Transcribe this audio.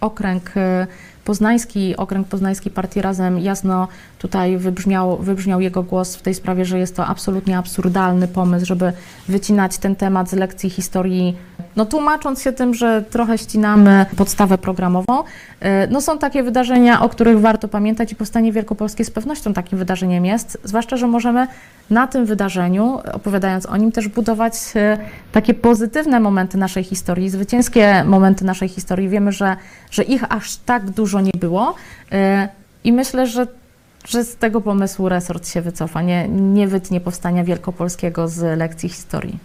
Okręg e, poznański, okręg poznański Partii Razem jasno tutaj wybrzmiał, wybrzmiał jego głos w tej sprawie, że jest to absolutnie absurdalny pomysł, żeby wycinać ten temat z lekcji historii, no tłumacząc się tym, że trochę ścinamy podstawę programową. E, No są takie wydarzenia, o których warto pamiętać i powstanie wielkopolskie z pewnością takim wydarzeniem jest, zwłaszcza, że możemy na tym wydarzeniu, opowiadając o nim, też budować e, takie pozytywne momenty naszej historii, zwycięskie momenty naszej historii. Wiemy, że, że ich aż tak dużo nie było e, i myślę, że, że z tego pomysłu resort się wycofa, nie, nie wytnie powstania wielkopolskiego z lekcji historii.